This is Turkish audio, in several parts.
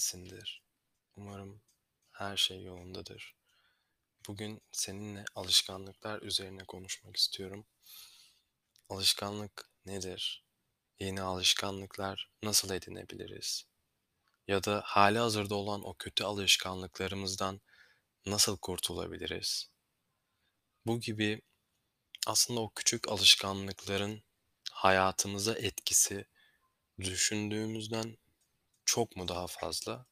İyisindir. Umarım her şey yolundadır. Bugün seninle alışkanlıklar üzerine konuşmak istiyorum. Alışkanlık nedir? Yeni alışkanlıklar nasıl edinebiliriz? Ya da hali hazırda olan o kötü alışkanlıklarımızdan nasıl kurtulabiliriz? Bu gibi aslında o küçük alışkanlıkların hayatımıza etkisi düşündüğümüzden çok mu daha fazla?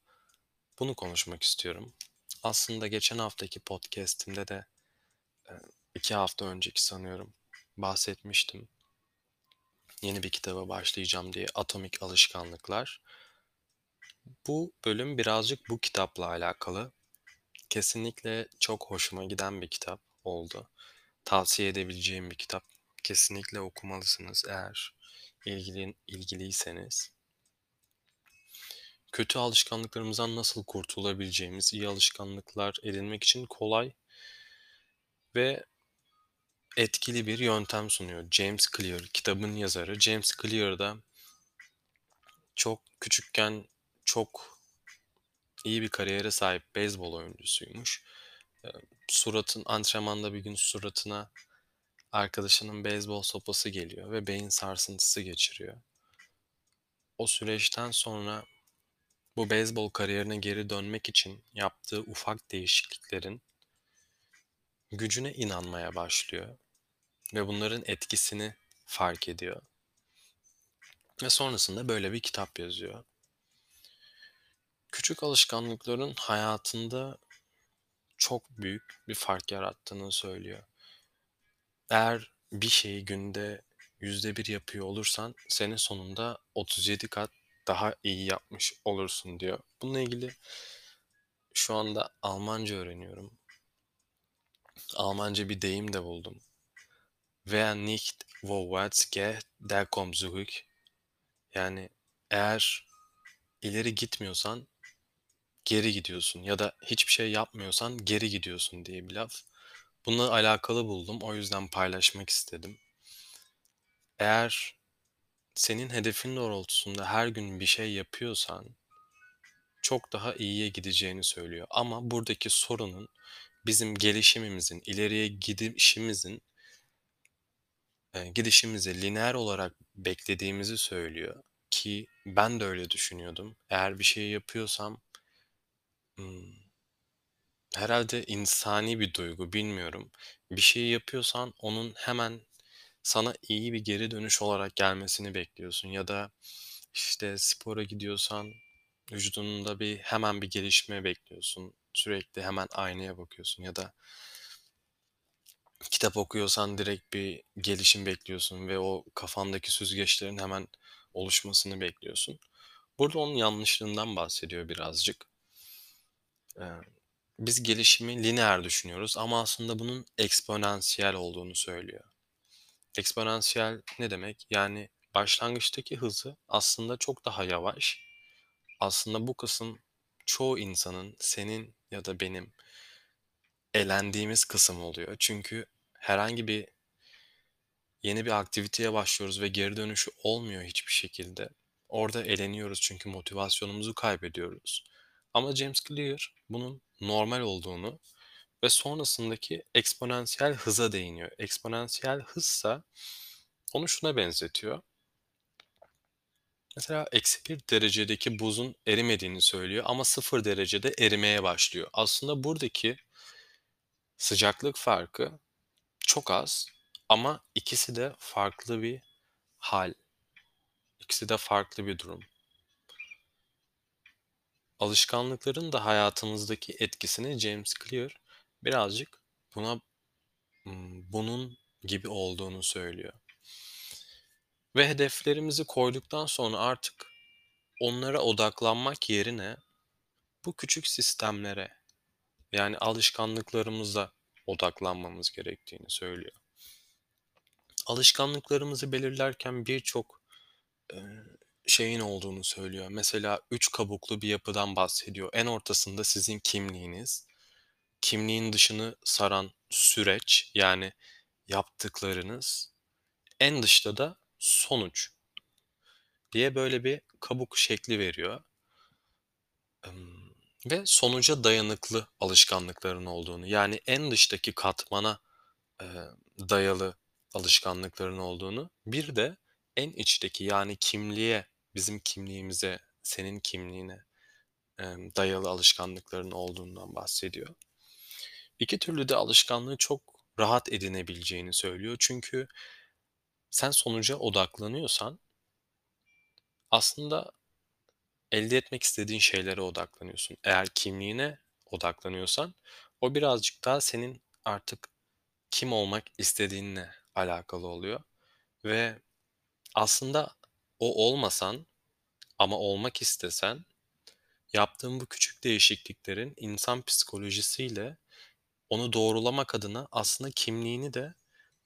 Bunu konuşmak istiyorum. Aslında geçen haftaki podcast'imde de e, iki hafta önceki sanıyorum bahsetmiştim. Yeni bir kitaba başlayacağım diye Atomik Alışkanlıklar. Bu bölüm birazcık bu kitapla alakalı. Kesinlikle çok hoşuma giden bir kitap oldu. Tavsiye edebileceğim bir kitap. Kesinlikle okumalısınız eğer ilgili, ilgiliyseniz kötü alışkanlıklarımızdan nasıl kurtulabileceğimiz, iyi alışkanlıklar edinmek için kolay ve etkili bir yöntem sunuyor. James Clear, kitabın yazarı. James Clear da çok küçükken çok iyi bir kariyere sahip beyzbol oyuncusuymuş. Suratın antrenmanda bir gün suratına arkadaşının beyzbol sopası geliyor ve beyin sarsıntısı geçiriyor. O süreçten sonra bu beyzbol kariyerine geri dönmek için yaptığı ufak değişikliklerin gücüne inanmaya başlıyor ve bunların etkisini fark ediyor. Ve sonrasında böyle bir kitap yazıyor. Küçük alışkanlıkların hayatında çok büyük bir fark yarattığını söylüyor. Eğer bir şeyi günde yüzde bir yapıyor olursan senin sonunda 37 kat daha iyi yapmış olursun diyor. Bununla ilgili şu anda Almanca öğreniyorum. Almanca bir deyim de buldum. Wer nicht vorwärts geht, der kommt zurück. Yani eğer ileri gitmiyorsan geri gidiyorsun ya da hiçbir şey yapmıyorsan geri gidiyorsun diye bir laf. Bununla alakalı buldum. O yüzden paylaşmak istedim. Eğer senin hedefin doğrultusunda her gün bir şey yapıyorsan çok daha iyiye gideceğini söylüyor. Ama buradaki sorunun bizim gelişimimizin, ileriye gidişimizin e, gidişimizi lineer olarak beklediğimizi söylüyor ki ben de öyle düşünüyordum. Eğer bir şey yapıyorsam hmm, herhalde insani bir duygu bilmiyorum. Bir şey yapıyorsan onun hemen sana iyi bir geri dönüş olarak gelmesini bekliyorsun ya da işte spora gidiyorsan vücudunda bir hemen bir gelişme bekliyorsun. Sürekli hemen aynaya bakıyorsun ya da kitap okuyorsan direkt bir gelişim bekliyorsun ve o kafandaki süzgeçlerin hemen oluşmasını bekliyorsun. Burada onun yanlışlığından bahsediyor birazcık. Ee, biz gelişimi lineer düşünüyoruz ama aslında bunun eksponansiyel olduğunu söylüyor. Eksponansiyel ne demek? Yani başlangıçtaki hızı aslında çok daha yavaş. Aslında bu kısım çoğu insanın senin ya da benim elendiğimiz kısım oluyor. Çünkü herhangi bir yeni bir aktiviteye başlıyoruz ve geri dönüşü olmuyor hiçbir şekilde. Orada eleniyoruz çünkü motivasyonumuzu kaybediyoruz. Ama James Clear bunun normal olduğunu ve sonrasındaki eksponansiyel hıza değiniyor. Eksponansiyel hızsa onu şuna benzetiyor. Mesela eksi bir derecedeki buzun erimediğini söylüyor ama sıfır derecede erimeye başlıyor. Aslında buradaki sıcaklık farkı çok az ama ikisi de farklı bir hal. İkisi de farklı bir durum. Alışkanlıkların da hayatımızdaki etkisini James Clear birazcık buna bunun gibi olduğunu söylüyor. Ve hedeflerimizi koyduktan sonra artık onlara odaklanmak yerine bu küçük sistemlere yani alışkanlıklarımıza odaklanmamız gerektiğini söylüyor. Alışkanlıklarımızı belirlerken birçok şeyin olduğunu söylüyor. Mesela üç kabuklu bir yapıdan bahsediyor. En ortasında sizin kimliğiniz, kimliğin dışını saran süreç yani yaptıklarınız, en dışta da sonuç. diye böyle bir kabuk şekli veriyor. Ve sonuca dayanıklı alışkanlıkların olduğunu, yani en dıştaki katmana, dayalı alışkanlıkların olduğunu, bir de en içteki, yani kimliğe, bizim kimliğimize, senin kimliğine, dayalı alışkanlıkların olduğundan bahsediyor. İki türlü de alışkanlığı çok rahat edinebileceğini söylüyor. Çünkü sen sonuca odaklanıyorsan aslında elde etmek istediğin şeylere odaklanıyorsun. Eğer kimliğine odaklanıyorsan o birazcık daha senin artık kim olmak istediğinle alakalı oluyor ve aslında o olmasan ama olmak istesen yaptığın bu küçük değişikliklerin insan psikolojisiyle onu doğrulamak adına aslında kimliğini de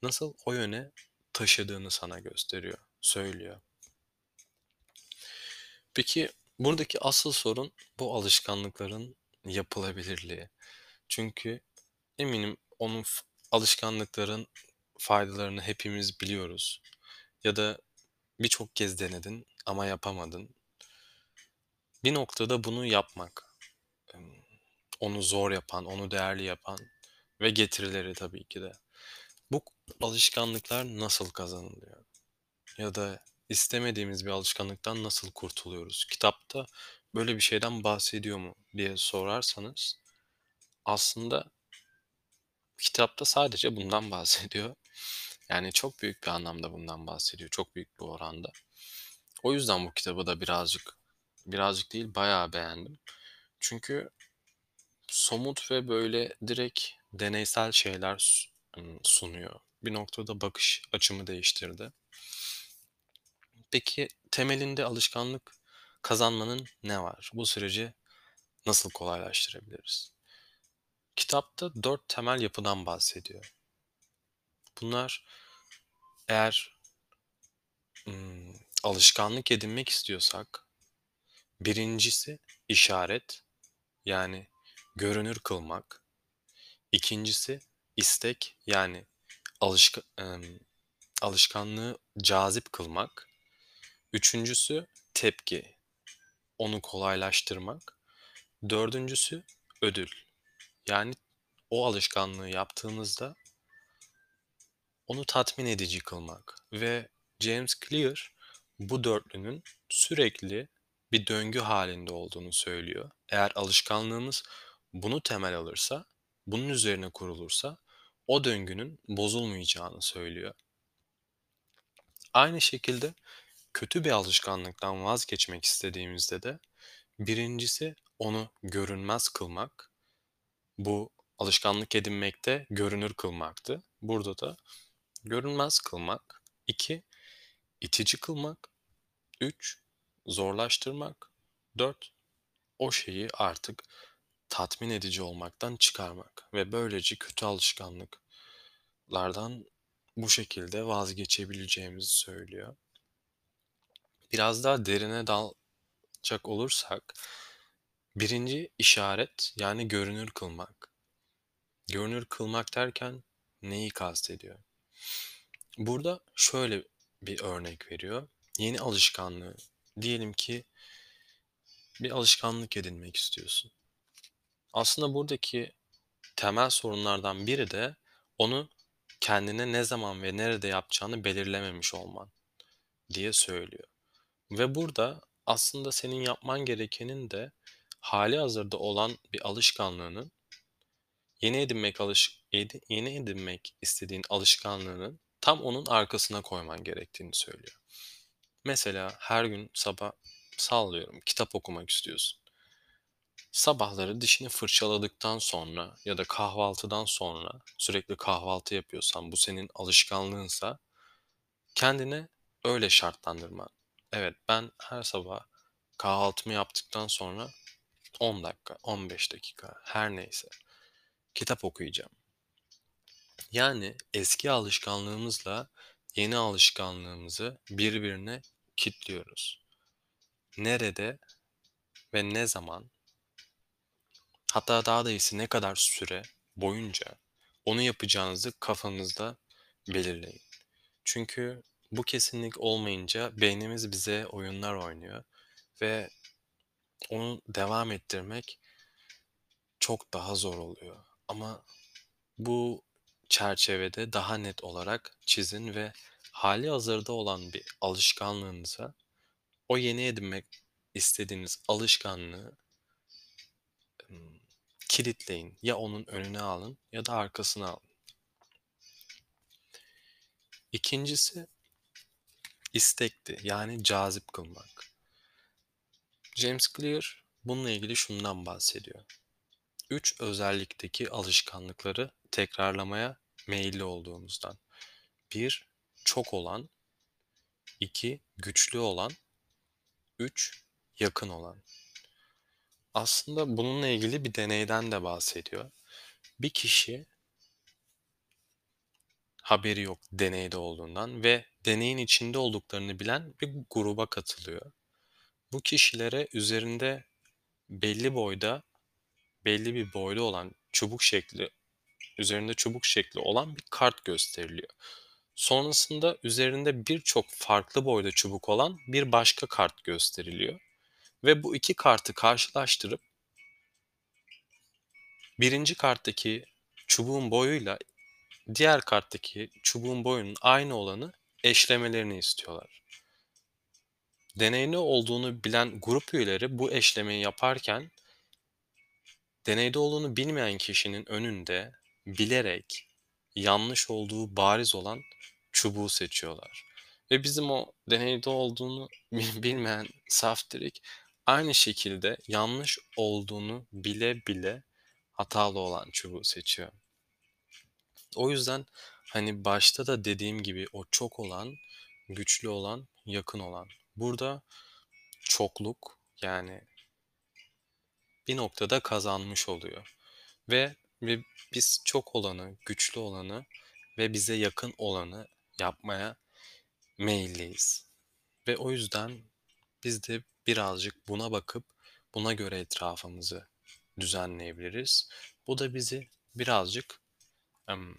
nasıl o yöne taşıdığını sana gösteriyor, söylüyor. Peki buradaki asıl sorun bu alışkanlıkların yapılabilirliği. Çünkü eminim onun alışkanlıkların faydalarını hepimiz biliyoruz ya da birçok kez denedin ama yapamadın. Bir noktada bunu yapmak, onu zor yapan, onu değerli yapan ve getirileri tabii ki de. Bu alışkanlıklar nasıl kazanılıyor? Ya da istemediğimiz bir alışkanlıktan nasıl kurtuluyoruz? Kitapta böyle bir şeyden bahsediyor mu diye sorarsanız aslında kitapta sadece bundan bahsediyor. Yani çok büyük bir anlamda bundan bahsediyor, çok büyük bir oranda. O yüzden bu kitabı da birazcık, birazcık değil bayağı beğendim. Çünkü somut ve böyle direkt deneysel şeyler sunuyor. Bir noktada bakış açımı değiştirdi. Peki temelinde alışkanlık kazanmanın ne var? Bu süreci nasıl kolaylaştırabiliriz? Kitapta 4 temel yapıdan bahsediyor. Bunlar eğer, ımm, alışkanlık edinmek istiyorsak birincisi işaret, yani görünür kılmak. İkincisi istek, yani alışkı emm, alışkanlığı cazip kılmak. Üçüncüsü tepki, onu kolaylaştırmak. Dördüncüsü ödül, yani o alışkanlığı yaptığımızda onu tatmin edici kılmak ve James Clear bu dörtlünün sürekli bir döngü halinde olduğunu söylüyor. Eğer alışkanlığımız bunu temel alırsa, bunun üzerine kurulursa o döngünün bozulmayacağını söylüyor. Aynı şekilde kötü bir alışkanlıktan vazgeçmek istediğimizde de birincisi onu görünmez kılmak. Bu alışkanlık edinmekte görünür kılmaktı. Burada da görünmez kılmak. 2 itici kılmak. 3 zorlaştırmak. 4 o şeyi artık tatmin edici olmaktan çıkarmak ve böylece kötü alışkanlıklardan bu şekilde vazgeçebileceğimizi söylüyor. Biraz daha derine dalacak olursak birinci işaret, yani görünür kılmak. Görünür kılmak derken neyi kastediyor? Burada şöyle bir örnek veriyor. Yeni alışkanlığı, diyelim ki bir alışkanlık edinmek istiyorsun. Aslında buradaki temel sorunlardan biri de onu kendine ne zaman ve nerede yapacağını belirlememiş olman diye söylüyor. Ve burada aslında senin yapman gerekenin de hâlihazırda olan bir alışkanlığının yeni edinmek alış yeni edinmek istediğin alışkanlığının tam onun arkasına koyman gerektiğini söylüyor. Mesela her gün sabah sallıyorum kitap okumak istiyorsun. Sabahları dişini fırçaladıktan sonra ya da kahvaltıdan sonra sürekli kahvaltı yapıyorsan, bu senin alışkanlığınsa kendine öyle şartlandırman. Evet, ben her sabah kahvaltımı yaptıktan sonra 10 dakika, 15 dakika her neyse kitap okuyacağım. Yani eski alışkanlığımızla yeni alışkanlığımızı birbirine kitliyoruz. Nerede ve ne zaman hatta daha da iyisi ne kadar süre boyunca onu yapacağınızı kafanızda belirleyin. Çünkü Bu kesinlik olmayınca beynimiz bize oyunlar oynuyor ve onu devam ettirmek çok daha zor oluyor. Ama bu çerçevede daha net olarak çizin ve hâlihazırda olan bir alışkanlığınıza o yeni edinmek istediğiniz alışkanlığı kilitleyin. Ya onun önüne alın ya da arkasına alın. İkincisi istekti, yani cazip kılmak. James Clear bununla ilgili şundan bahsediyor. 3 özellikteki alışkanlıkları tekrarlamaya meyilli olduğumuzdan. 1 çok olan, 2 güçlü olan, 3 yakın olan. Aslında bununla ilgili bir deneyden de bahsediyor. Bir kişi haberi yok deneyde olduğundan ve deneyin içinde olduklarını bilen bir gruba katılıyor. Bu kişilere üzerinde belli boyda, belli bir boyda olan çubuk şekli, üzerinde çubuk şekli olan bir kart gösteriliyor. Sonrasında üzerinde birçok farklı boyda çubuk olan bir başka kart gösteriliyor ve bu 2 kartı karşılaştırıp 1. karttaki çubuğun boyuyla diğer karttaki çubuğun boyunun aynı olanı eşlemelerini istiyorlar. Deneyde olduğunu bilen grup üyeleri bu eşlemeyi yaparken deneyde olduğunu bilmeyen kişinin önünde bilerek yanlış olduğu bariz olan çubuğu seçiyorlar ve bizim o deneyde olduğunu bi bilmeyen saftirik aynı şekilde yanlış olduğunu bile bile hatalı olan çubuğu seçiyor. O yüzden, hani, başta da dediğim gibi o çok olan, güçlü olan, yakın olan. Burada çokluk, yani bir noktada kazanmış oluyor ve biz çok olanı, güçlü olanı ve bize yakın olanı yapmaya meyilliyiz ve o yüzden biz de birazcık buna bakıp buna göre etrafımızı düzenleyebiliriz. Bu da bizi birazcık, emm,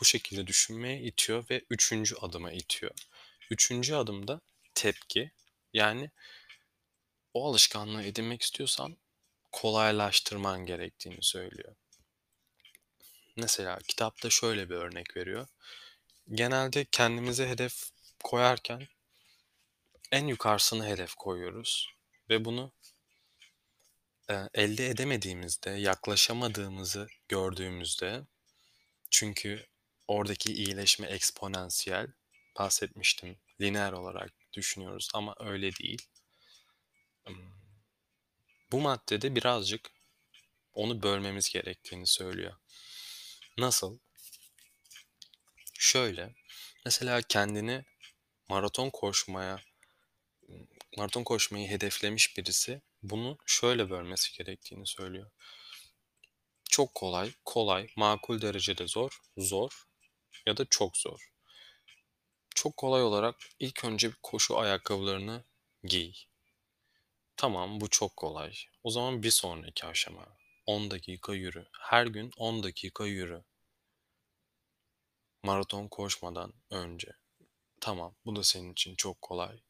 bu şekilde düşünmeye itiyor ve 3. adıma itiyor. 3. adım da tepki. Yani o alışkanlığı edinmek istiyorsan kolaylaştırman gerektiğini söylüyor. Mesela kitapta şöyle bir örnek veriyor. Genelde kendimize hedef koyarken en yukarısına hedef koyuyoruz ve bunu eee, elde edemediğimizde, yaklaşamadığımızı gördüğümüzde çünkü oradaki iyileşme eksponansiyel, bahsetmiştim, lineer olarak düşünüyoruz ama öyle değil. Imm, bu maddede birazcık onu bölmemiz gerektiğini söylüyor. Nasıl? Şöyle, mesela kendini maraton koşmaya maraton koşmayı hedeflemiş birisi bunu şöyle bölmesi gerektiğini söylüyor. Çok kolay, kolay, makul derecede zor, zor ya da çok zor. Çok kolay olarak ilk önce bir koşu ayakkabılarını giy. Tamam, bu çok kolay. O zaman bir sonraki aşama, 10 dakika yürü. Her gün 10 dakika yürü. Maraton koşmadan önce. Tamam, bu da senin için çok kolay.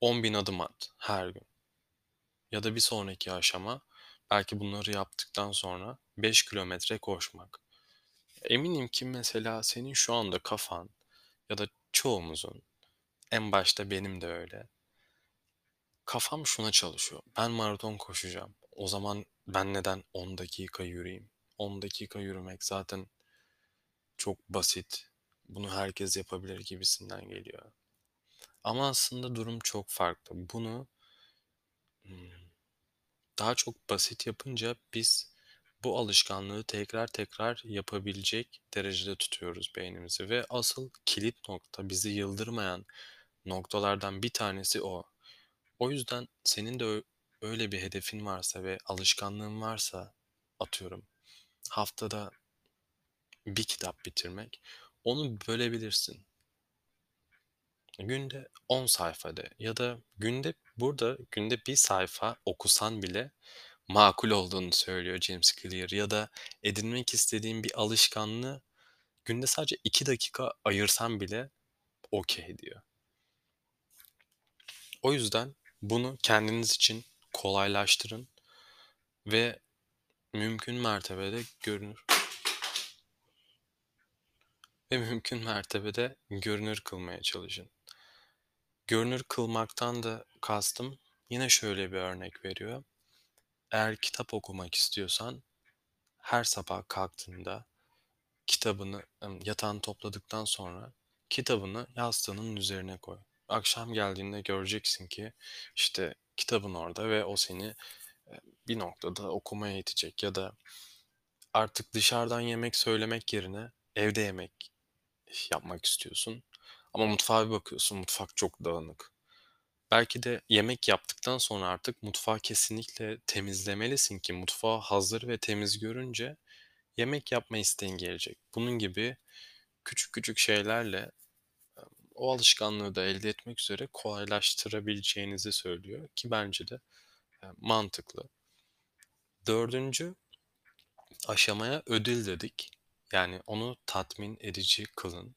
10.000 adım at her gün. Ya da bir sonraki aşama, belki bunları yaptıktan sonra 5 kilometre koşmak. Eminim ki mesela senin şu anda kafan ya da çoğumuzun, en başta benim de öyle kafam şuna çalışıyor: Ben maraton koşacağım. O zaman ben neden 10 dakika yürüyeyim? 10 dakika yürümek zaten çok basit. Bunu herkes yapabilir gibisinden geliyor. Ama aslında durum çok farklı. Bunu daha çok basit yapınca biz bu alışkanlığı tekrar tekrar yapabilecek derecede tutuyoruz beynimizi ve asıl kilit nokta, bizi yıldırmayan noktalardan bir tanesi o. O yüzden senin de öyle bir hedefin varsa ve alışkanlığın varsa, atıyorum, haftada 1 kitap bitirmek, onu bölebilirsin. Günde 10 sayfa de ya da günde burada günde 1 sayfa okusan bile makul olduğunu söylüyor James Clear ya da edinmek istediğin bir alışkanlığı günde sadece 2 dakika ayırsan bile okay diyor. O yüzden bunu kendiniz için kolaylaştırın ve mümkün mertebede görünür ve mümkün mertebede görünür kılmaya çalışın. Görünür kılmaktan da kastım yine şöyle bir örnek veriyor. Eğer kitap okumak istiyorsan her sabah kalktığında kitabını yatağını topladıktan sonra kitabını yastığının üzerine koy. Akşam geldiğinde göreceksin ki işte kitabın orada ve o seni bir noktada okumaya itecek ya da artık dışarıdan yemek söylemek yerine evde yemek yapmak istiyorsun. Ama mutfağa bir bakıyorsun, mutfak çok dağınık. Belki de yemek yaptıktan sonra artık mutfağı kesinlikle temizlemelisin ki mutfağı hazır ve temiz görünce yemek yapma isteğin gelecek. Bunun gibi küçük küçük şeylerle o alışkanlığı da elde etmek üzere kolaylaştırabileceğinizi söylüyor ki bence de mantıklı. Dördüncü aşamaya ödül dedik. Yani onu tatmin edici kılın.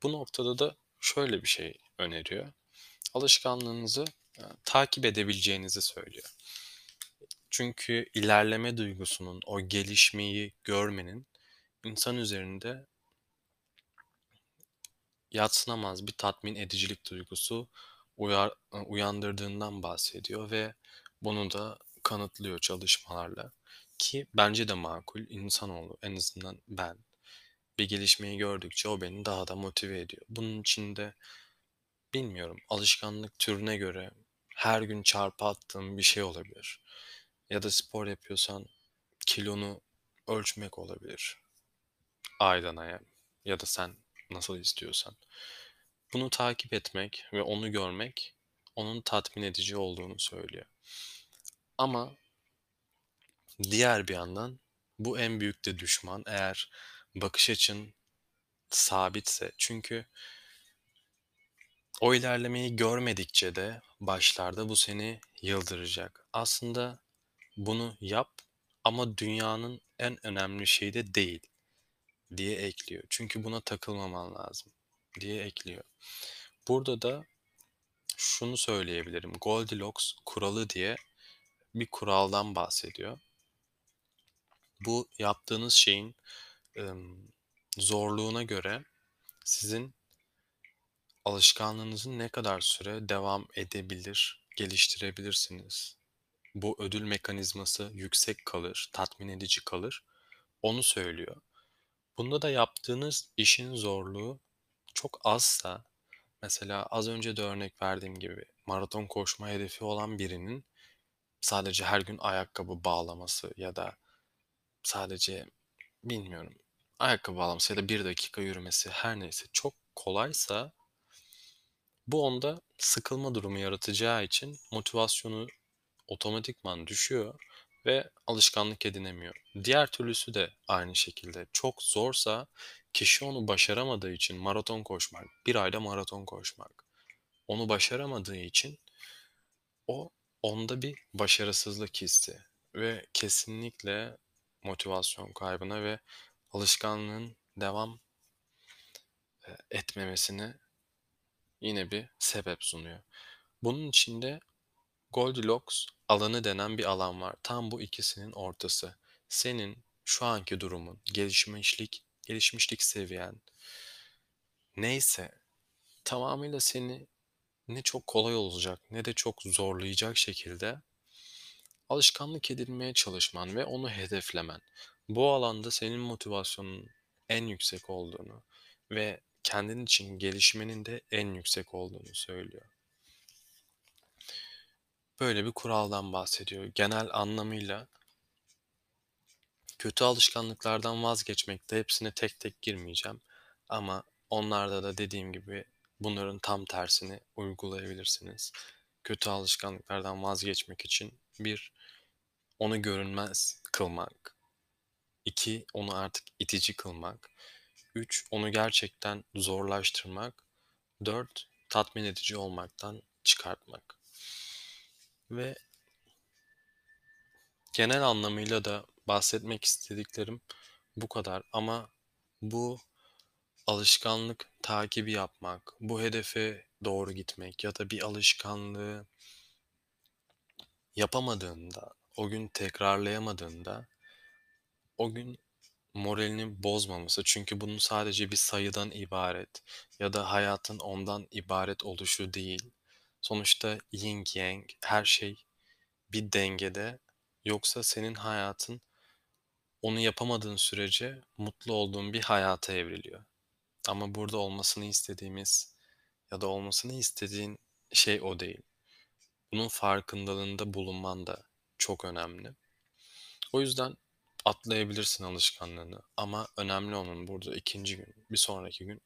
E, Bu noktada da şöyle bir şey öneriyor. Alışkanlığınızı e, takip edebileceğinizi söylüyor. Çünkü ilerleme duygusunun, o gelişmeyi görmenin insan üzerinde yadsınamaz bir tatmin edicilik duygusu uyar, uyandırdığından bahsediyor ve bunu da kanıtlıyor çalışmalarla. Ki bence de makul insanoğlu en azından ben bir gelişmeyi gördükçe o beni daha da motive ediyor. Bunun için de bilmiyorum alışkanlık türüne göre her gün çarpı attığım bir şey olabilir. Ya da spor yapıyorsan kilonu ölçmek olabilir. Aydan aya ya da sen nasıl istiyorsan. Bunu takip etmek ve onu görmek onun tatmin edici olduğunu söylüyor. Ama diğer bir yandan bu en büyük de düşman eğer bakış açın sabitse. Çünkü o ilerlemeyi görmedikçe de başlarda bu seni yıldıracak. Aslında bunu yap ama dünyanın en önemli şeyi de değil diye ekliyor. Çünkü buna takılmaman lazım diye ekliyor. Burada da şunu söyleyebilirim. Goldilocks kuralı diye bir kuraldan bahsediyor. Bu yaptığınız şeyin zorluğuna göre sizin alışkanlığınızın ne kadar süre devam edebilir, geliştirebilirsiniz. Bu ödül mekanizması yüksek kalır, tatmin edici kalır. Onu söylüyor. Bunda da yaptığınız işin zorluğu çok azsa, mesela az önce de örnek verdiğim gibi maraton koşma hedefi olan birinin sadece her gün ayakkabı bağlaması ya da sadece bilmiyorum ayakkabı bağlaması ya da bir dakika yürümesi her neyse çok kolaysa bu onda sıkılma durumu yaratacağı için motivasyonu otomatikman düşüyor ve alışkanlık edinemiyor. Diğer türlüsü de aynı şekilde. Çok zorsa kişi onu başaramadığı için maraton koşmak, bir ayda maraton koşmak. Onu başaramadığı için o onda bir başarısızlık hissi ve kesinlikle motivasyon kaybına ve alışkanlığın devam e, etmemesine yine bir sebep sunuyor. Bunun içinde Goldilocks alanı denen bir alan var. Tam bu ikisinin ortası. Senin şu anki durumun, gelişmişlik, gelişmişlik seviyen neyse tamamıyla seni ne çok kolay olacak ne de çok zorlayacak şekilde alışkanlık edinmeye çalışman ve onu hedeflemen. Bu alanda senin motivasyonun en yüksek olduğunu ve kendin için gelişmenin de en yüksek olduğunu söylüyor. Böyle bir kuraldan bahsediyor. Genel anlamıyla kötü alışkanlıklardan vazgeçmekte hepsine tek tek girmeyeceğim. Ama onlarda da dediğim gibi bunların tam tersini uygulayabilirsiniz. Kötü alışkanlıklardan vazgeçmek için bir, onu görünmez kılmak. iki onu artık itici kılmak. Üç, onu gerçekten zorlaştırmak. Dört, tatmin edici olmaktan çıkartmak. Ve genel anlamıyla da bahsetmek istediklerim bu kadar ama bu alışkanlık takibi yapmak, bu hedefe doğru gitmek ya da bir alışkanlığı yapamadığında, o gün tekrarlayamadığında o gün moralini bozmaması. Çünkü bunun sadece bir sayıdan ibaret ya da hayatın ondan ibaret oluşu değil. Sonuçta yin yang her şey bir dengede. Yoksa senin hayatın onu yapamadığın sürece mutlu olduğun bir hayata evriliyor. Ama burada olmasını istediğimiz ya da olmasını istediğin şey o değil. Bunun farkındalığında bulunman da çok önemli. O yüzden atlayabilirsin alışkanlığını ama önemli olan burada ikinci gün, bir sonraki gün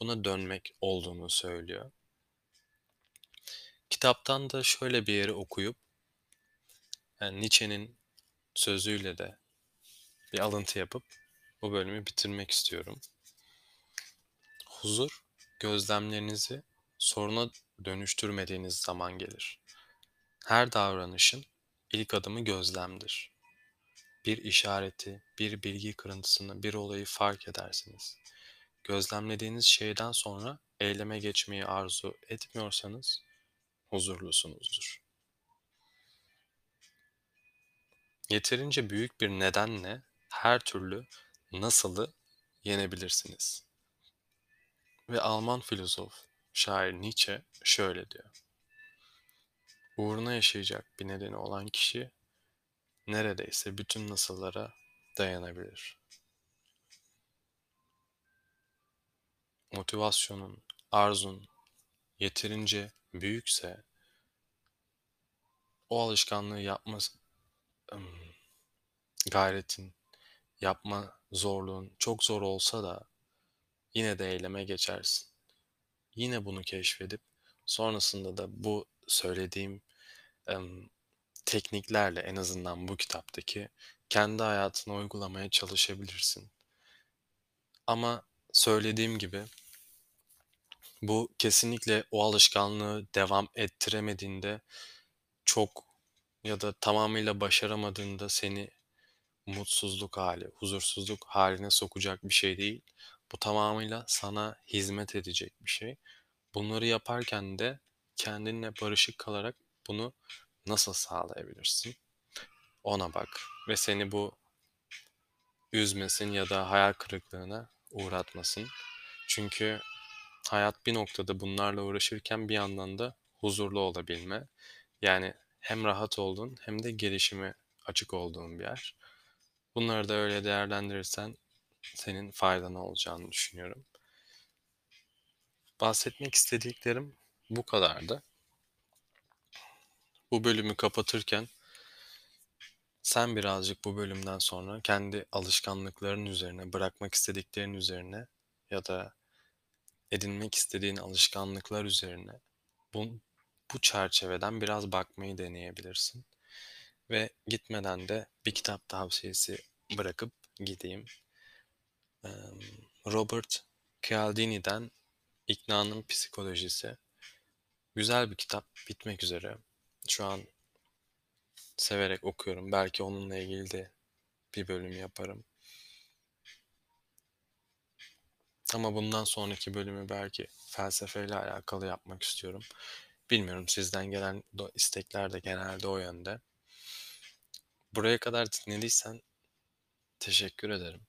buna dönmek olduğunu söylüyor. Kitaptan da şöyle bir yeri okuyup yani Nietzsche'nin sözüyle de bir alıntı yapıp bu bölümü bitirmek istiyorum. Huzur, gözlemlerinizi soruna dönüştürmediğiniz zaman gelir. Her davranışın ilk adımı gözlemdir. Bir işareti, bir bilgi kırıntısını, bir olayı fark edersiniz. Gözlemlediğiniz şeyden sonra eyleme geçmeyi arzu etmiyorsanız huzurlusunuzdur. Yeterince büyük bir nedenle her türlü nasılı yenebilirsiniz. Ve Alman filozof, şair Nietzsche şöyle diyor. Uğruna yaşayacak bir nedeni olan kişi neredeyse bütün nasıllara dayanabilir. Motivasyonun, arzun yeterince büyükse o alışkanlığı yapma gayretin, yapma zorluğun çok zor olsa da yine de eyleme geçersin. Yine bunu keşfedip sonrasında da bu söylediğim tekniklerle en azından bu kitaptaki kendi hayatına uygulamaya çalışabilirsin. Ama söylediğim gibi bu kesinlikle o alışkanlığı devam ettiremediğinde çok ya da tamamıyla başaramadığında seni mutsuzluk hali, huzursuzluk haline sokacak bir şey değil. Bu tamamıyla sana hizmet edecek bir şey. Bunları yaparken de kendinle barışık kalarak bunu nasıl sağlayabilirsin? Ona bak ve seni bu üzmesin ya da hayal kırıklığına uğratmasın. Çünkü hayat bir noktada bunlarla uğraşırken bir yandan da huzurlu olabilme. Yani hem rahat olduğun hem de gelişime açık olduğun bir yer. Bunları da öyle değerlendirirsen senin faydana olacağını düşünüyorum. Bahsetmek istediklerim bu kadardı. Bu bölümü kapatırken sen birazcık bu bölümden sonra kendi alışkanlıkların üzerine, bırakmak istediklerin üzerine ya da edinmek istediğin alışkanlıklar üzerine bu, bu çerçeveden biraz bakmayı deneyebilirsin. Ve gitmeden de bir kitap tavsiyesi bırakıp gideyim. Robert Cialdini'den İknanın Psikolojisi. Güzel bir kitap, bitmek üzere. Şu an severek okuyorum. Belki onunla ilgili de bir bölüm yaparım. Ama bundan sonraki bölümü belki felsefeyle alakalı yapmak istiyorum. Bilmiyorum sizden gelen istekler de genelde o yönde. Buraya kadar dinlediysen teşekkür ederim.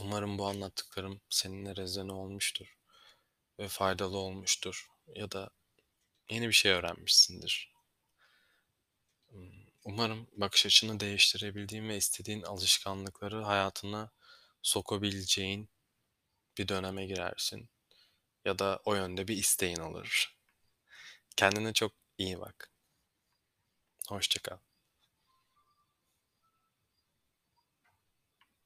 Umarım bu anlattıklarım seninle rezone olmuştur ve faydalı olmuştur ya da yeni bir şey öğrenmişsindir. Hmm, umarım bakış açını değiştirebildiğin ve istediğin alışkanlıkları hayatına sokabileceğin bir döneme girersin. Ya da o yönde bir isteğin olur. Kendine çok iyi bak. Hoşçakal.